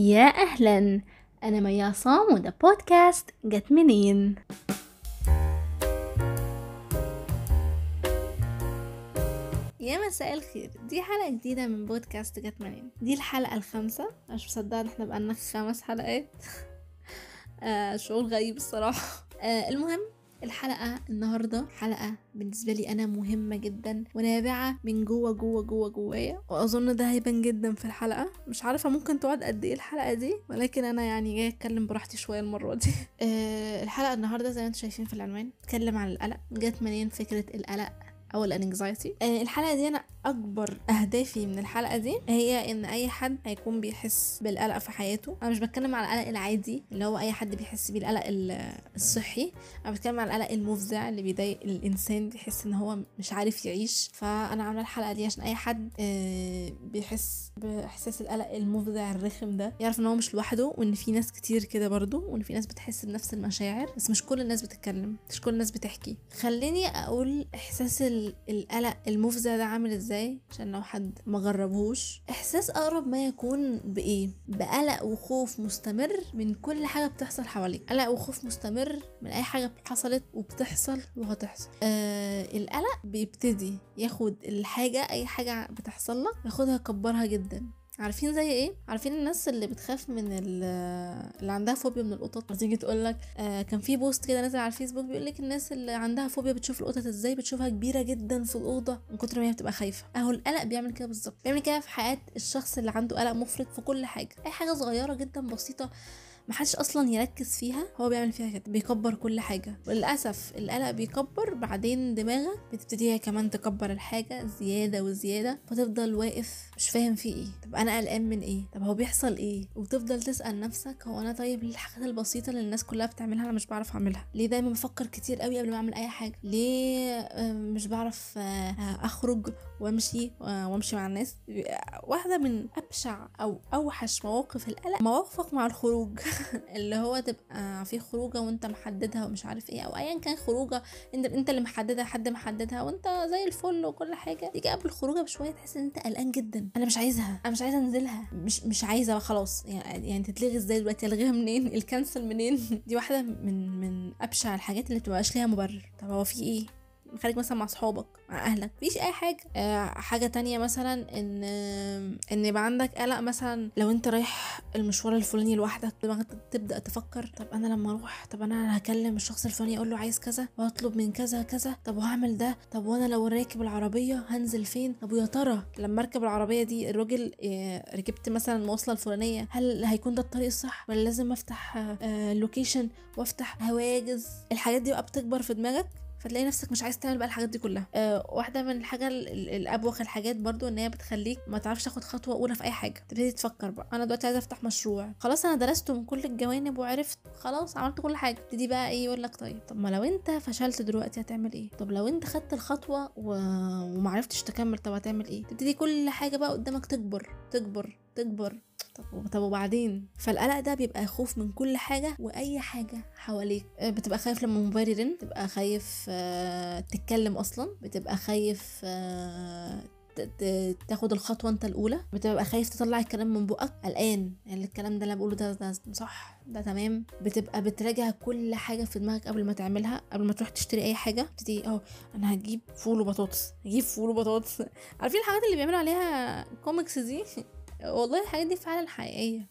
يا أهلا. أنا مي عصام وده بودكاست جت منين؟ يا مساء الخير. دي حلقة جديدة من بودكاست جت منين؟ دي الحلقة الخامسة. مش مصدقة إن إحنا بقالنا خمس حلقات. آه شعور غريب الصراحة. آه المهم الحلقة النهاردة حلقة بالنسبة لي أنا مهمة جدا ونابعة من جوه جوه جوه جوايا. وأظن ده هيبان جدا في الحلقة. مش عارفة ممكن تقعد قد إيه الحلقة دي ولكن أنا يعني جاية أتكلم براحتي شوية المرة دي. آه الحلقة النهاردة زي ما أنتم شايفين في العنوان اتكلم عن القلق. جت منين فكرة القلق؟ أو الانكزايتي آه الحلقة دي أنا أكبر أهدافي من الحلقة دي هي إن أي حد هيكون بيحس بالقلق في حياته. أنا مش بتكلم على القلق العادي اللي هو أي حد بيحس بيه القلق الصحي. أنا بتكلم على القلق المفزع اللي بيضايق الإنسان بيحس إن هو مش عارف يعيش. فأنا عاملة الحلقة دي عشان أي حد آه بيحس بإحساس القلق المفزع الرخم ده يعرف إن هو مش لوحده وإن في ناس كتير كده برضه وإن في ناس بتحس بنفس المشاعر. بس مش كل الناس بتتكلم مش كل الناس بتحكي. خليني أقول إحساس القلق المفزع ده عامل إزاي؟ عشان لو حد ما جربهوش. إحساس أقرب ما يكون بإيه؟ بقلق وخوف مستمر من كل حاجة بتحصل حواليك. قلق وخوف مستمر من أي حاجة حصلت وبتحصل وهتحصل. آه القلق بيبتدي ياخد الحاجة أي حاجة بتحصل لك ياخدها يكبرها جدا. عارفين زي إيه؟ عارفين الناس اللي بتخاف من اللي عندها فوبيا من القطط؟ بتيجي تقول لك آه كان في بوست كده نازل على الفيسبوك بيقول لك الناس اللي عندها فوبيا بتشوف القطط إزاي؟ بتشوفها كبيرة جدا في الأوضة من كتر ما هي بتبقى خايفة. أهو القلق بيعمل كده بالظبط. بيعمل كده في حياة الشخص اللي عنده قلق مفرط في كل حاجة. أي حاجة صغيرة جدا بسيطة محدش أصلا يركز فيها هو بيعمل فيها كده بيكبر كل حاجة. وللأسف القلق بيكبر بعدين دماغك بتبتدي هي كمان تكبر الحاجة زيادة وزيادة فتفضل واقف مش فاهم في إيه. طب أنا قلقان من إيه؟ طب هو بيحصل إيه؟ وتفضل تسأل نفسك هو أنا طيب ليه الحاجات البسيطة اللي الناس كلها بتعملها أنا مش بعرف أعملها؟ ليه دايما بفكر كتير قوي قبل ما أعمل أي حاجة؟ ليه مش بعرف أخرج وأمشي وأمشي مع الناس؟ واحدة من أبشع أو أوحش مواقف القلق مواقفك مع الخروج. اللي هو تبقى في خروجة وانت محددها ومش عارف إيه أو ايا كان خروجة انت انت اللي محددها حد محددها وانت زي الفل وكل حاجة. تيجي قبل الخروجة بشوية تحس ان انت قلقان جدا. أنا مش عايزها. أنا مش عايزة انزلها. مش مش عايزة خلاص. يعني, يعني تتلغي إزاي دلوقتي؟ ألغيها منين؟ الكنسل منين؟ دي واحدة من من أبشع الحاجات اللي بتبقاش ليها مبرر. طب هو في إيه؟ خارج مثلا مع صحابك مع أهلك مفيش أي حاجة. آه حاجة تانية مثلا إن إن يبقى عندك قلق مثلا لو أنت رايح المشوار الفلاني لوحدك دماغك تبدأ تفكر طب أنا لما أروح طب أنا هكلم الشخص الفلاني أقول له عايز كذا وأطلب من كذا كذا طب وهعمل ده طب وأنا لو راكب العربية هنزل فين؟ طب ويا ترى لما أركب العربية دي الراجل آه ركبت مثلا المواصله الفلانية هل هيكون ده الطريق الصح؟ ولا لازم أفتح آه اللوكيشن وأفتح هواجز الحاجات دي بقى بتكبر في دماغك؟ فتلاقي نفسك مش عايز تعمل بقى الحاجات دي كلها. أه واحدة من الحاجة الأبوخ الحاجات برضو إن هي بتخليك ما تعرفش تاخد خطوة أولى في أي حاجة. تبتدي تفكر بقى. أنا دلوقتي عايزة أفتح مشروع. خلاص أنا درسته من كل الجوانب وعرفت. خلاص عملت كل حاجة. تبتدي بقى إيه يقول لك طيب طب ما لو أنت فشلت دلوقتي هتعمل إيه؟ طب لو أنت خدت الخطوة و... ومعرفتش تكمل طب هتعمل إيه؟ تبتدي كل حاجة بقى قدامك تكبر تكبر. تكبر طب طب وبعدين؟ فالقلق ده بيبقى خوف من كل حاجة وأي حاجة حواليك. بتبقى خايف لما الموبايل يرن بتبقى خايف آه تتكلم أصلا بتبقى خايف آه تاخد الخطوة أنت الأولى بتبقى خايف تطلع الكلام من بقك. قلقان يعني الكلام ده اللي بقوله ده, ده صح ده تمام. بتبقى بتراجع كل حاجة في دماغك قبل ما تعملها قبل ما تروح تشتري أي حاجة. تبتدي آه أنا هجيب فول وبطاطس هجيب فول وبطاطس. عارفين الحاجات اللي بيعملوا عليها كوميكس دي؟ والله الحاجات دي فعلا حقيقية.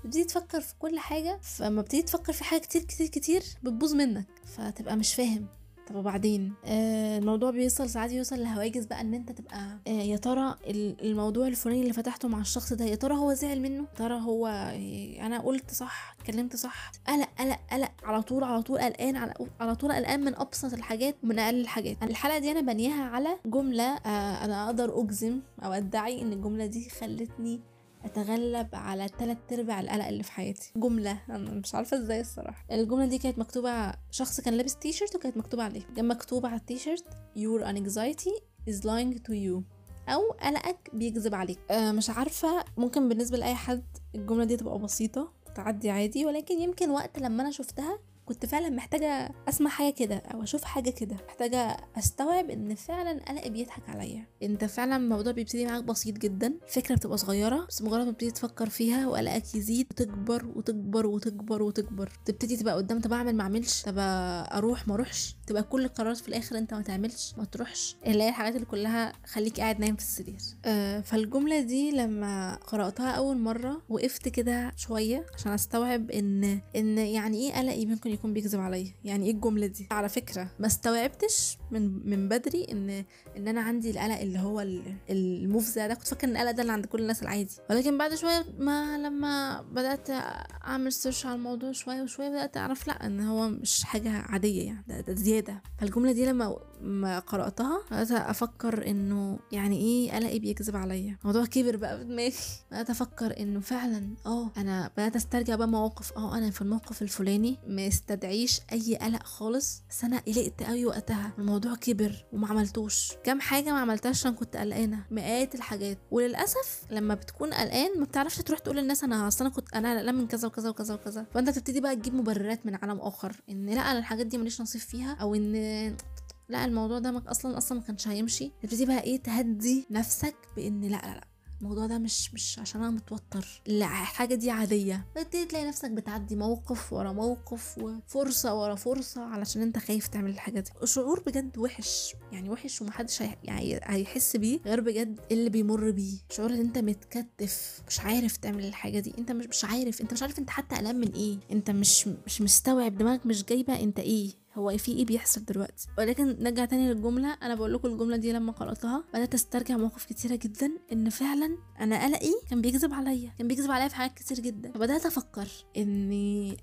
بتبتدي تفكر في كل حاجة فما بتبتدي تفكر في حاجة كتير كتير كتير بتبوظ منك فتبقى مش فاهم. طب وبعدين؟ آه الموضوع بيوصل ساعات يوصل لهواجس بقى إن أنت تبقى آه يا ترى الموضوع الفلاني اللي فتحته مع الشخص ده يا ترى هو زعل منه؟ ترى هو آه أنا قلت صح؟ اتكلمت صح؟ قلق قلق قلق. على طول على طول قلقان على, على طول قلقان من أبسط الحاجات ومن أقل الحاجات. الحلقة دي أنا بنيها على جملة آه أنا أقدر أجزم أو أدعي إن الجملة دي خلتني اتغلب على تلات ارباع القلق اللي في حياتي. جملة. أنا مش عارفة إزاي الصراحة. الجملة دي كانت مكتوبة شخص كان لابس تي شيرت وكانت مكتوبة عليه. كان مكتوب على التي شيرت your anxiety is lying to you. أو قلقك بيكذب عليك. أه مش عارفة. ممكن بالنسبة لأي حد الجملة دي تبقى بسيطة تعدي عادي ولكن يمكن وقت لما أنا شفتها كنت فعلا محتاجة أسمع حاجة كده أو أشوف حاجة كده. محتاجة أستوعب إن فعلا قلقي بيضحك عليا. أنت فعلا الموضوع بيبتدي معاك بسيط جدا. الفكرة بتبقى صغيرة بس مجرد ما تبتدي تفكر فيها وقلقك يزيد وتكبر وتكبر وتكبر وتكبر. تبتدي تبقى قدام طب أعمل ما أعملش؟ طب أروح ما أروحش؟ تبقى كل القرارات في الآخر أنت ما تعملش ما تروحش. اللي هي الحاجات اللي كلها خليك قاعد نايم في السرير. آه فالجملة دي لما قرأتها أول مرة وقفت كده شوية عشان أستوعب إن إن يعني إيه قلقي ممكن يكون بيكذب عليا. يعني إيه الجملة دي؟ على فكرة ما استوعبتش من من بدري إن إن أنا عندي القلق اللي هو ال- المفزع ده. كنت فاكرة إن القلق ده اللي عند كل الناس العادي. ولكن بعد شوية ما لما بدأت أعمل سيرش على الموضوع شوية وشوية بدأت أعرف لأ إن هو مش حاجة عادية يعني ده, ده زيادة. فالجملة دي لما ما قرأتها بدات أفكر إنه يعني إيه قلقي بيكذب عليا. الموضوع كبر بقى في دماغي. بدات أفكر إنه فعلا آه أنا بدأت أسترجع بقى مواقف آه أنا في الموقف الفلاني ما استدعيش أي قلق خالص بس أنا قلقت قوي وقتها. الموضوع كبر وما عملتوش. كام حاجة ما عملتهاش عشان كنت قلقانة. مئات الحاجات. وللأسف لما بتكون قلقان ما بتعرفش تروح تقول للناس أنا أصل أنا كنت أنا قلقان من كذا وكذا وكذا وكذا. فأنت تبتدي بقى تجيب مبررات من عالم آخر. إن لأ أنا الحاجات دي ماليش نصيب فيها أو إن لا الموضوع ده أصلا أصلا ما كانش هيمشي. تبتدي بقى إيه تهدي نفسك بإن لا لا لا الموضوع ده مش مش عشان أنا متوتر. لا الحاجة دي عادية. تبتدي تلاقي نفسك بتعدي موقف ورا موقف وفرصة ورا فرصة علشان أنت خايف تعمل الحاجة دي. شعور بجد وحش يعني وحش ومحدش هي... يعني هيحس بيه غير بجد اللي بيمر بيه. شعور إن أنت متكتف مش عارف تعمل الحاجة دي. أنت مش مش عارف أنت مش عارف أنت حتى قلقان من إيه. أنت مش مش مستوعب دماغك مش جايبة أنت إيه. هو في إيه بيحصل دلوقتي؟ ولكن نرجع تاني للجملة أنا بقول لكم الجملة دي لما قرأتها بدأت استرجع مواقف كتيرة جدا إن فعلا أنا قلقي كان بيكذب عليا كان بيكذب عليا في حاجات كتير جدا. فبدأت أفكر ان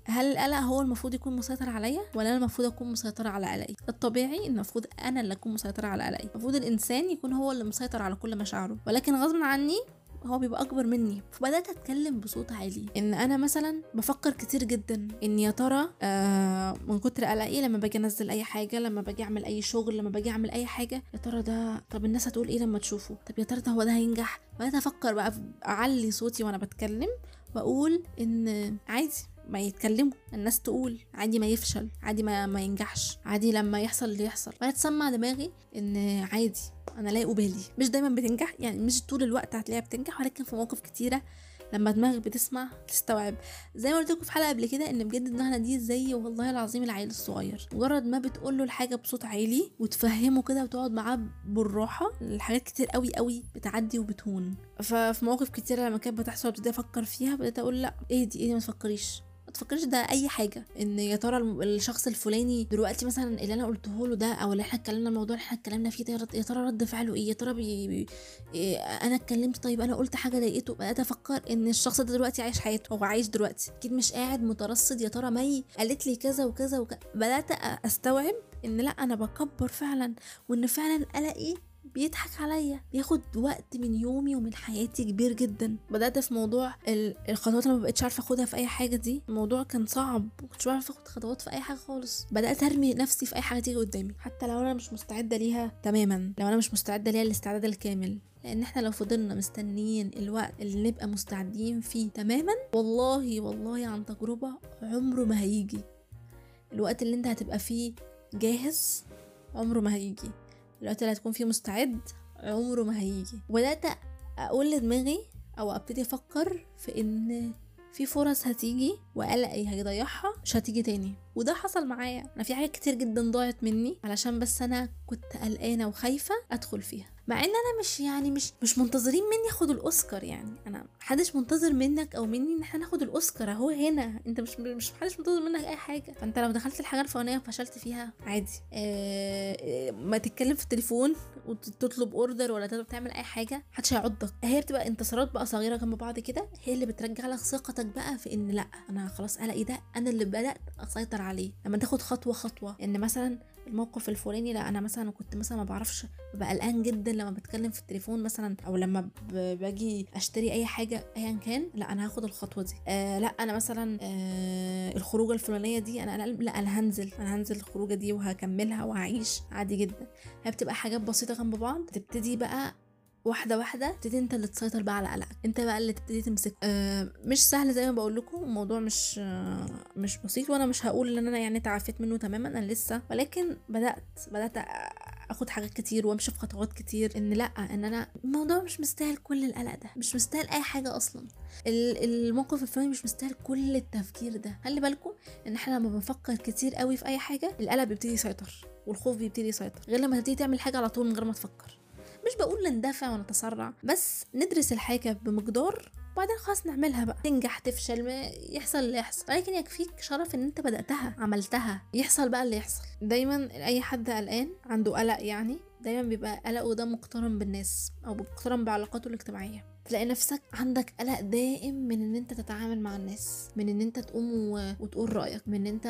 هل القلق هو المفروض يكون مسيطر عليا ولا أنا المفروض أكون مسيطرة على قلقي الطبيعي إن المفروض أنا اللي أكون مسيطرة على قلقي المفروض الإنسان يكون هو اللي مسيطر على كل مشاعره. ولكن غصب عني هو بيبقى أكبر مني. فبدأت أتكلم بصوت عالي. إن أنا مثلا بفكر كتير جدا. إن يا ترى آه من كتر قلقي لما باجي أنزل أي حاجة لما باجي أعمل أي شغل لما باجي أعمل أي حاجة يا ترى ده طب الناس هتقول إيه لما تشوفه؟ طب يا ترى ده هو ده هينجح؟ بدأت أفكر بقى أعلي صوتي وأنا بتكلم. واقول إن عادي ما يتكلموا. الناس تقول عادي ما يفشل عادي ما, ما ينجحش عادي لما يحصل اللي يحصل. فانا تسمع دماغي إن عادي. أنا لا بالي مش دايما بتنجح يعني مش طول الوقت هتلاقيها بتنجح ولكن في مواقف كتيرة لما دماغك بتسمع تستوعب. زي ما قلت لكم في حلقة قبل كده إن بجد دماغنا دي زي والله العظيم العيل الصغير. مجرد ما بتقول له الحاجة بصوت عالي وتفهمه كده وتقعد معاه بالراحة الحاجات كتير قوي قوي بتعدي وبتهون. ففي مواقف كتيرة لما كانت بتحصل ابتدي أفكر فيها بدات أقول لأ إيه دي؟ إيه دي؟ ما تفكريش. ما تفكريش ده أي حاجة إن يا ترى الشخص الفلاني دلوقتي مثلا اللي أنا قلته له ده أو اللي إحنا اتكلمنا الموضوع اللي إحنا اتكلمنا فيه ده يا ترى رد فعله إيه؟ يا ترى بي... بي... إيه أنا اتكلمت طيب أنا قلت حاجة ضايقته؟ بدات أفكر إن الشخص ده دلوقتي عايش حياته هو عايش دلوقتي. أكيد مش قاعد مترصد يا ترى مي قالت لي كذا وكذا وكذا بدأت أستوعب إن لأ أنا بكبر فعلا وإن فعلا قلقي بيضحك عليا بياخد وقت من يومي ومن حياتي كبير جدا. بدأت في موضوع الخطوات اللي ما بقتش عارفة أخدها في أي حاجة دي. الموضوع كان صعب ما كنتش بعرف أخد خطوات في أي حاجة خالص. بدأت أرمي نفسي في أي حاجة تيجي قدامي. حتى لو أنا مش مستعدة ليها تماما لو أنا مش مستعدة ليها الاستعداد الكامل. لأن إحنا لو فضلنا مستنيين الوقت اللي نبقى مستعدين فيه تماما والله والله عن تجربة عمره ما هيجي. الوقت اللي أنت هتبقى فيه جاهز عمره ما هيجي. الوقت اللي هتكون فيه مستعد عمره ما هيجي. وبدأت أقول لدماغي أو أبتدي أفكر في إن في فرص هتيجي وقلقي هيضيعها مش هتيجي تاني. وده حصل معايا. أنا في حاجات كتير جدا ضاعت مني علشان بس أنا كنت قلقانة وخايفة أدخل فيها. مع إن أنا مش يعني مش مش منتظرين مني أخد الأوسكار يعني. أنا محدش منتظر منك أو مني إن إحنا ناخد الأوسكار أهو هنا. أنت مش مش محدش منتظر منك أي حاجة. فأنت لو دخلت الحاجة الفلانية وفشلت فيها عادي. آه ما تتكلم في التليفون وتطلب اوردر ولا تطلب تعمل أي حاجة محدش هيعضك. هي بتبقى انتصارات بقى صغيرة جنب بعض كده هي اللي بترجع لك ثقتك بقى في إن لأ أنا خلاص قلقي ده؟ أنا اللي بدأت أسيطر عليه. لما تاخد خطوة خطوة إن مثلا الموقف الفلاني لا أنا مثلا كنت مثلا ما بعرفش ببقى قلقان جدا لما بتكلم في التليفون مثلا أو لما باجي أشتري أي حاجة ايا كان لا أنا هاخد الخطوة دي. آه لا أنا مثلا آه الخروجة الفلانية دي أنا لا أنا هنزل أنا هنزل الخروجة دي وهكملها وهعيش عادي جدا. هي بتبقى حاجات بسيطة جنب بعض تبتدي بقى واحدة واحدة تبتدي انت اللي تسيطر بقى على قلقك. انت بقى اللي تبتدي تمسك آه مش سهل زي ما بقول لكم الموضوع مش آه مش بسيط وأنا مش هقول ان أنا يعني تعافيت منه تماما أنا لسه. ولكن بدأت بدأت اخد حاجات كتير وامشي في خطوات كتير ان لأ ان أنا الموضوع مش مستاهل كل القلق ده. مش مستاهل أي حاجة أصلا. الموقف الفلاني مش مستاهل كل التفكير ده. خلي بالكم ان إحنا لما بنفكر كتير قوي في أي حاجة القلق بيبتدي يسيطر والخوف بيبتدي يسيطر. غير لما تبتدي تعمل حاجة على طول من غير ما تفكر. مش بقول نندفع ونتسرع بس ندرس الحاجة بمقدار وبعدين خلاص نعملها بقى. تنجح تفشل ما يحصل اللي يحصل. ولكن يكفيك شرف إن أنت بدأتها عملتها. يحصل بقى اللي يحصل. دايما أي حد قلقان عنده قلق يعني دايما بيبقى قلقه ده مقترن بالناس أو مقترن بعلاقاته الاجتماعية. تلاقي نفسك عندك قلق دائم من إن أنت تتعامل مع الناس من إن أنت تقوم و... وتقول رأيك من إن أنت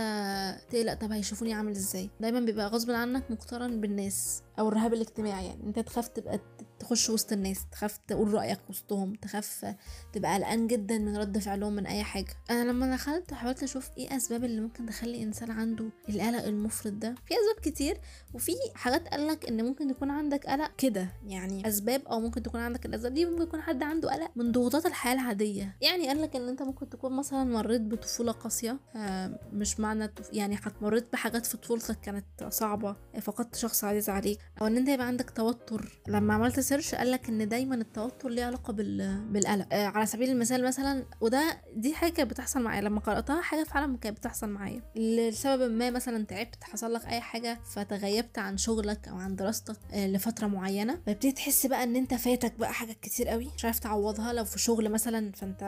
تقلق طب هيشوفوني عامل إزاي. دايما بيبقى غصب عنك مقترن بالناس. أو الرهاب الاجتماعي يعني. أنت تخاف تبقى تخش وسط الناس تخاف تقول رأيك وسطهم تخاف تبقى قلقان جدا من رد فعلهم من أي حاجة. أنا لما دخلت حاولت أشوف إيه أسباب اللي ممكن تخلي إنسان عنده القلق المفرط ده. في أسباب كتير وفي حاجات قالك إن ممكن يكون عندك قلق كده يعني أسباب أو ممكن تكون عندك الأسباب. دي ممكن يكون حد عنده قلق من ضغوطات الحياة العادية. يعني قالك إن أنت ممكن تكون مثلا مريت بطفولة قاسية آه مش معنى يعني مريت بحاجات في طفولتك كانت صعبة فقدت شخص عزيز عليك. أو إن أنت يبقى عندك توتر. لما عملت search قالك إن دايما التوتر ليه علاقة بال... بالقلق. آه على سبيل المثال مثلا وده دي حاجة كانت بتحصل معايا. لما قرأتها حاجة فعلا كانت بتحصل معايا. لسبب ما مثلا تعبت حصل لك أي حاجة فتغيبت عن شغلك أو عن دراستك آه لفترة معينة فبتبتدي تحس بقى إن أنت فاتك بقى حاجات كتير قوي. مش عارف تعوضها. لو في شغل مثلا فأنت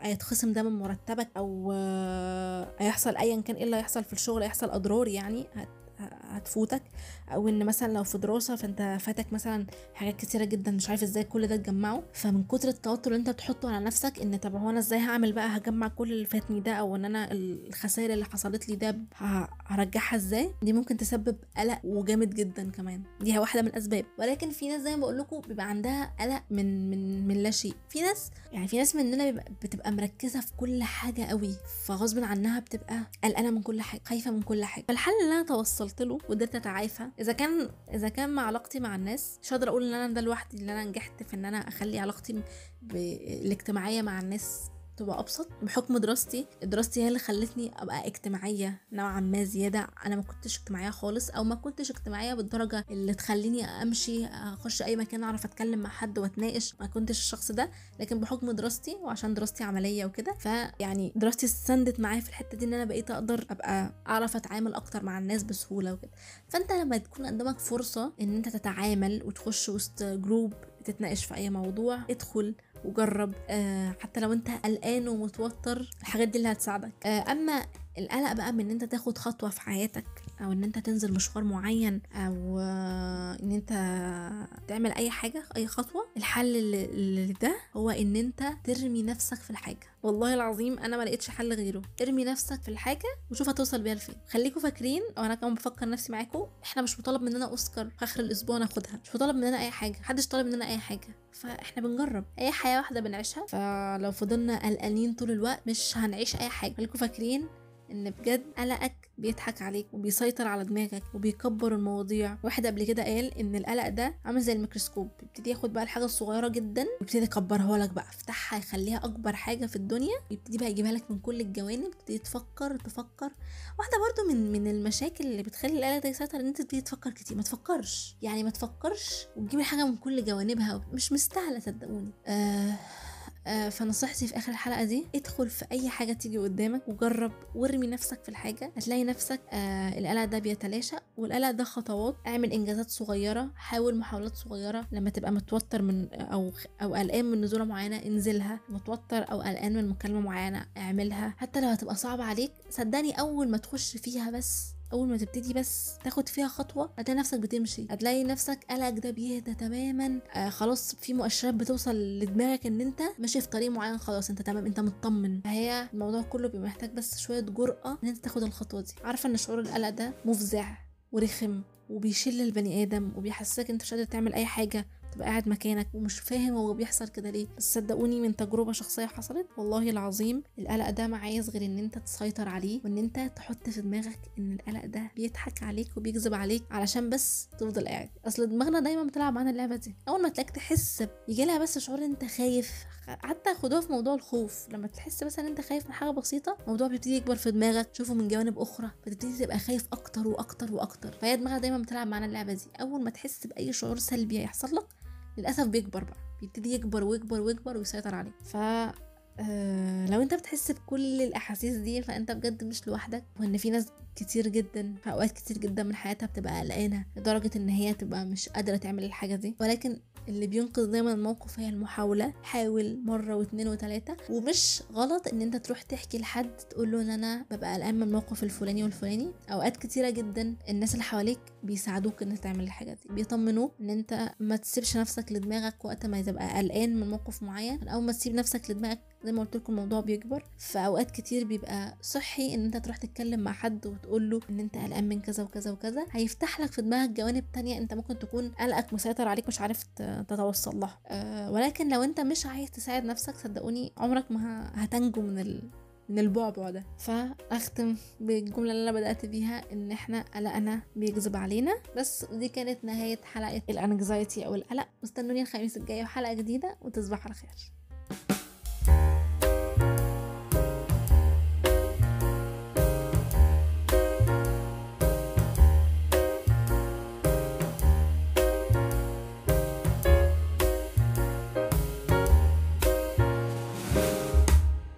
هيتخصم ده من مرتبك أو آه هيحصل ايا كان إيه اللي هيحصل في الشغل هيحصل أضرار يعني هتفوتك. أو ان مثلا لو في دراسة فأنت فاتك مثلا حاجات كتيرة جدا مش عارف إزاي كل ده تجمعه فمن كتر التوتر اللي أنت بتحطه على نفسك إن طب هو أنا إزاي هعمل بقى؟ هجمع كل اللي فاتني ده أو إن أنا الخسائر اللي حصلت لي ده هرجعها إزاي؟ دي ممكن تسبب قلق وجامد جدا كمان. دي واحدة من الأسباب. ولكن في ناس زي ما بقول لكم بيبقى عندها قلق من من من لا شيء. في ناس يعني في ناس مننا بتبقى مركزة في كل حاجة قوي فغصب عنها بتبقى قلقانة من كل حاجة خايفة من كل حاجة. فالحل اللي أنا توصلت له وقدرت أتعافى إذا كان إذا كان مع علاقتي مع الناس مش هقدر أقول إن أنا ده لوحدي إن أنا نجحت في إن أنا أخلي علاقتي الاجتماعية مع الناس تبقى أبسط بحكم دراستي. دراستي هي اللي خلتني أبقى اجتماعية نوعا ما زيادة. أنا ما كنتش اجتماعية خالص أو ما كنتش اجتماعية بالدرجة اللي تخليني أمشي أخش أي مكان أعرف أتكلم مع حد وأتناقش. ما كنتش الشخص ده. لكن بحكم دراستي وعشان دراستي عملية وكده فيعني دراستي سندت معايا في الحتة دي إن أنا بقيت أقدر أبقى أعرف أتعامل أكتر مع الناس بسهولة وكده. فأنت لما تكون قدامك فرصة إن أنت تتعامل وتخش وسط group تتناقش في أي موضوع ادخل وجرب آه حتى لو انت قلقان ومتوتر الحاجات دي اللي هتساعدك. آه أما القلق بقى من إن أنت تاخد خطوة في حياتك أو إن أنت تنزل مشوار معين أو إن أنت تعمل أي حاجة أي خطوة الحل لده هو إن أنت ترمي نفسك في الحاجة. والله العظيم أنا ما لقيتش حل غيره. ارمي نفسك في الحاجة وشوف هتوصل بيها لفين. خليكم فاكرين وأنا كمان بفكر نفسي معاكم إحنا مش مطالب مننا أوسكار في آخر الأسبوع ناخدها مش مطالب مننا أي حاجة. محدش طالب مننا أي حاجة. فإحنا بنجرب. أي حياة واحدة بنعيشها. فلو فضلنا قلقانين طول الوقت مش هنعيش أي حاجة. خليكم فاكرين إن بجد قلقك بيضحك عليك وبيسيطر على دماغك وبيكبر المواضيع. واحد قبل كده قال إن القلق ده عامل زي الميكروسكوب بيبتدي ياخد بقى الحاجة الصغيرة جدا ويبتدي يكبرها لك بقى يفتحها يخليها أكبر حاجة في الدنيا. يبتدي بقى يجيبها لك من كل الجوانب تبتدي تفكر تفكر. واحدة برضو من من المشاكل اللي بتخلي القلق ده يسيطر إن أنت تبتدي تفكر كتير. ما تفكرش يعني ما تفكرش وتجيب الحاجة من كل جوانبها مش مستاهلة صدقوني. آه فنصيحتي في آخر الحلقة دي ادخل في أي حاجة تيجي قدامك وجرب وارمي نفسك في الحاجة. هتلاقي نفسك آه القلق ده بيتلاشى والقلق ده خطوات. اعمل إنجازات صغيرة حاول محاولات صغيرة. لما تبقى متوتر من أو أو قلقان من نزولة معينة انزلها. متوتر أو قلقان من مكالمة معينة اعملها. حتى لو هتبقى صعبة عليك صدقني أول ما تخش فيها بس أول ما تبتدي بس تاخد فيها خطوة هتلاقي نفسك بتمشي. هتلاقي نفسك قلقك ده بيهدى تماما. آه خلاص في مؤشرات بتوصل لدماغك إن أنت ماشي في طريق معين خلاص أنت تمام أنت مطمن. فهي الموضوع كله بيبقى محتاج بس شوية جرأة إن أنت تاخد الخطوة دي. عارفة إن شعور القلق ده مفزع ورخم وبيشل البني آدم وبيحسسك أنت مش قادر تعمل أي حاجة. تبقى قاعد مكانك ومش فاهم هو بيحصل كده ليه. بس صدقوني من تجربة شخصية حصلت. والله العظيم القلق ده ما عايز غير إن أنت تسيطر عليه وإن أنت تحط في دماغك إن القلق ده بيضحك عليك وبيكذب عليك علشان بس تفضل قاعد. أصل دماغنا دايما بتلعب معانا اللعبة دي. أول ما تلاقيك تحس يجي لها بس شعور أنت خايف. حتى خدوها في موضوع الخوف. لما تحس بس إن أنت خايف من حاجة بسيطة الموضوع بيبتدي يكبر في دماغك. تشوفه من جوانب أخرى. فتبتدي تبقى خايف أكتر وأكتر وأكتر. فهي دماغها دايما بتلعب معانا اللعبة دي. أول ما تحس بأي شعور سلبي هيحصل لك للأسف بيكبر بقى. بيبتدي يكبر ويكبر ويكبر ويسيطر عليك ف آه لو أنت بتحس بكل الأحاسيس دي فأنت بجد مش لوحدك وإن في ناس كتير جدا في أوقات كتير جدا من حياتها بتبقى قلقانة لدرجة إن هي تبقى مش قادرة تعمل الحاجة دي. ولكن اللي بينقذ دايما الموقف هي المحاولة. حاول مرة واتنين وتلاتة. ومش غلط إن أنت تروح تحكي لحد تقول له إن أنا ببقى قلقان من الموقف الفلاني والفلاني. أوقات كتيرة جدا الناس اللي حواليك بيساعدوك إن تعمل الحاجة دي. بيطمنوك إن أنت ما تسيبش نفسك لدماغك وقت ما تبقى قلقان من موقف معين. أو ما تسيب نفسك لدماغك زي ما قلت لكم الموضوع بيكبر. فاوقات كتير بيبقى صحي إن أنت تروح تتكلم مع حد له إن أنت قلقان من كذا وكذا وكذا هيفتح لك في دماغك جوانب تانية أنت ممكن تكون قلقك مسيطر عليك مش عارف تتوصل لها. أه ولكن لو أنت مش عايز تساعد نفسك صدقوني عمرك ما هتنجو من ال... من البعبع ده. فأختم بالجملة اللي أنا بدأت بيها إن إحنا قلقنا بيكذب علينا. بس دي كانت نهاية حلقة الأنكزايتي أو القلق. واستنوني الخميس الجاي وحلقة جديدة وتصبحوا على خير.